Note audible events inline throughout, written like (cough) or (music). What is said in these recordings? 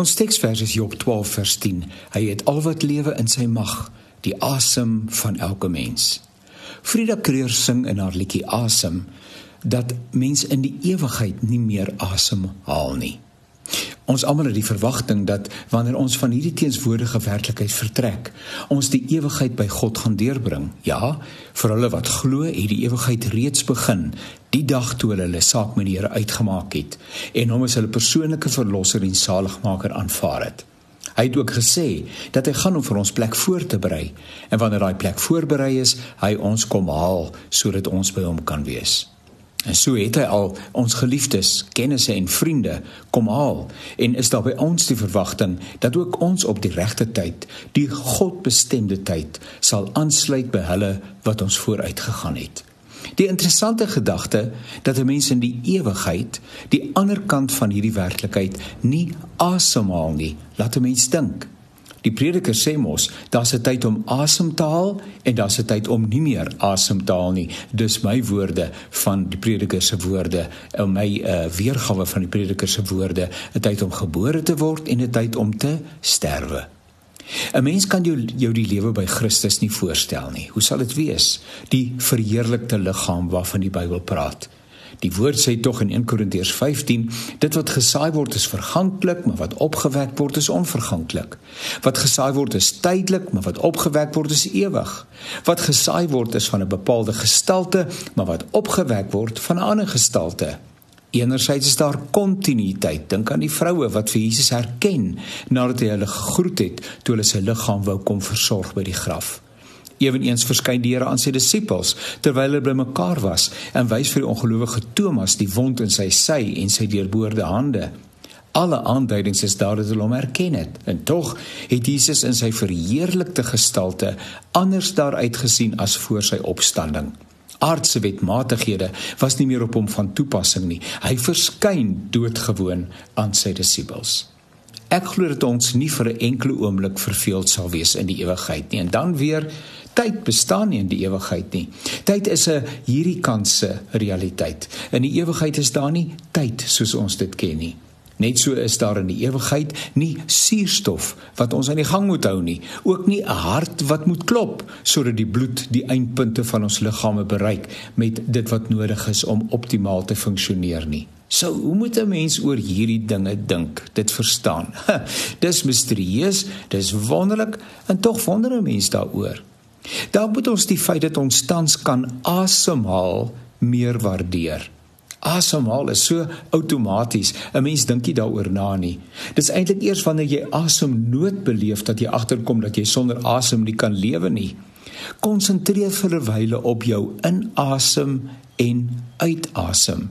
Ons teksvers is Job 12 vers 10. Hy het al wat lewe in sy mag, die asem van elke mens. Frida Kreur sing in haar liedjie Asem dat mens in die ewigheid nie meer asem haal nie. Ons almal het die verwagting dat wanneer ons van hierdie teenswoordige werklikheid vertrek, ons die ewigheid by God gaan deurbring. Ja, vir hulle wat glo, het die ewigheid reeds begin, die dag toe hulle hulle saak met die Here uitgemaak het en hom as hulle persoonlike verlosser en saligmaker aanvaar het. Hy het ook gesê dat hy gaan om vir ons plek voor te berei en wanneer daai plek voorberei is, hy ons kom haal sodat ons by hom kan wees. En so het hy al ons geliefdes, kennisse en vriende kom haal en is daar by ons die verwagting dat ook ons op die regte tyd, die Godbestemde tyd, sal aansluit by hulle wat ons vooruit gegaan het. Die interessante gedagte dat 'n mens in die ewigheid, die ander kant van hierdie werklikheid, nie asemhaal nie, laat 'n mens dink. Die prediker sê mos, daar's 'n tyd om asem te haal en daar's 'n tyd om nie meer asem te haal nie. Dis my woorde van die prediker se woorde, en my uh, weergawe van die prediker se woorde, 'n tyd om gebore te word en 'n tyd om te sterwe. 'n Mens kan jou jou die lewe by Christus nie voorstel nie. Hoe sal dit wees? Die verheerlikte liggaam waarvan die Bybel praat. Die woord sê tog in 1 Korintiërs 15, dit wat gesaai word is verganklik, maar wat opgewek word is onverganklik. Wat gesaai word is tydelik, maar wat opgewek word is ewig. Wat gesaai word is van 'n bepaalde gestalte, maar wat opgewek word van 'n ander gestalte. Enerzijds is daar kontinuïteit. Dink aan die vroue wat vir Jesus herken nadat hy hulle gegroet het toe hulle sy liggaam wou kom versorg by die graf. Eweneens verskyn die Here aan sy disippels terwyl hulle bymekaar was en wys vir die ongelowige Thomas die wond in sy sy en sy deurboorde hande. Alle aanduidings is daar dat hulle hom herken het. En tog het Jesus in sy verheerlikte gestalte anders daaruit gesien as voor sy opstanding. Aardse wetmatighede was nie meer op hom van toepassing nie. Hy verskyn doodgewoon aan sy disippels. Ek glo dat ons nie vir 'n enkele oomblik verveeld sal wees in die ewigheid nie. En dan weer tyd bestaan nie in die ewigheid nie. Tyd is 'n hierdie kanse realiteit. In die ewigheid is daar nie tyd soos ons dit ken nie. Net so is daar in die ewigheid nie suurstof wat ons aan die gang moet hou nie, ook nie 'n hart wat moet klop sodat die bloed die eindpunte van ons liggame bereik met dit wat nodig is om optimaal te funksioneer nie. So, hoe moet 'n mens oor hierdie dinge dink, dit verstaan? (laughs) dis misterieus, dis wonderlik en tog wonder 'n mens daaroor. Daar moet ons die feit dat ons tans kan asemhaal meer waardeer. Asemhaal is so outomaties, 'n mens dink nie daaroor na nie. Dis eintlik eers wanneer jy asemnood beleef dat jy agterkom dat jy sonder asem nie kan lewe nie. Konsentreer vir 'n wyle op jou inasem en uitasem.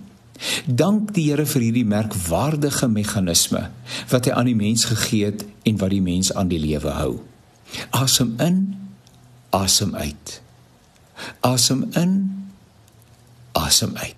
Dank die Here vir hierdie merkwaardige meganisme wat hy aan die mens gegee het en wat die mens aan die lewe hou. Asem in, asem uit. Asem in, asem uit.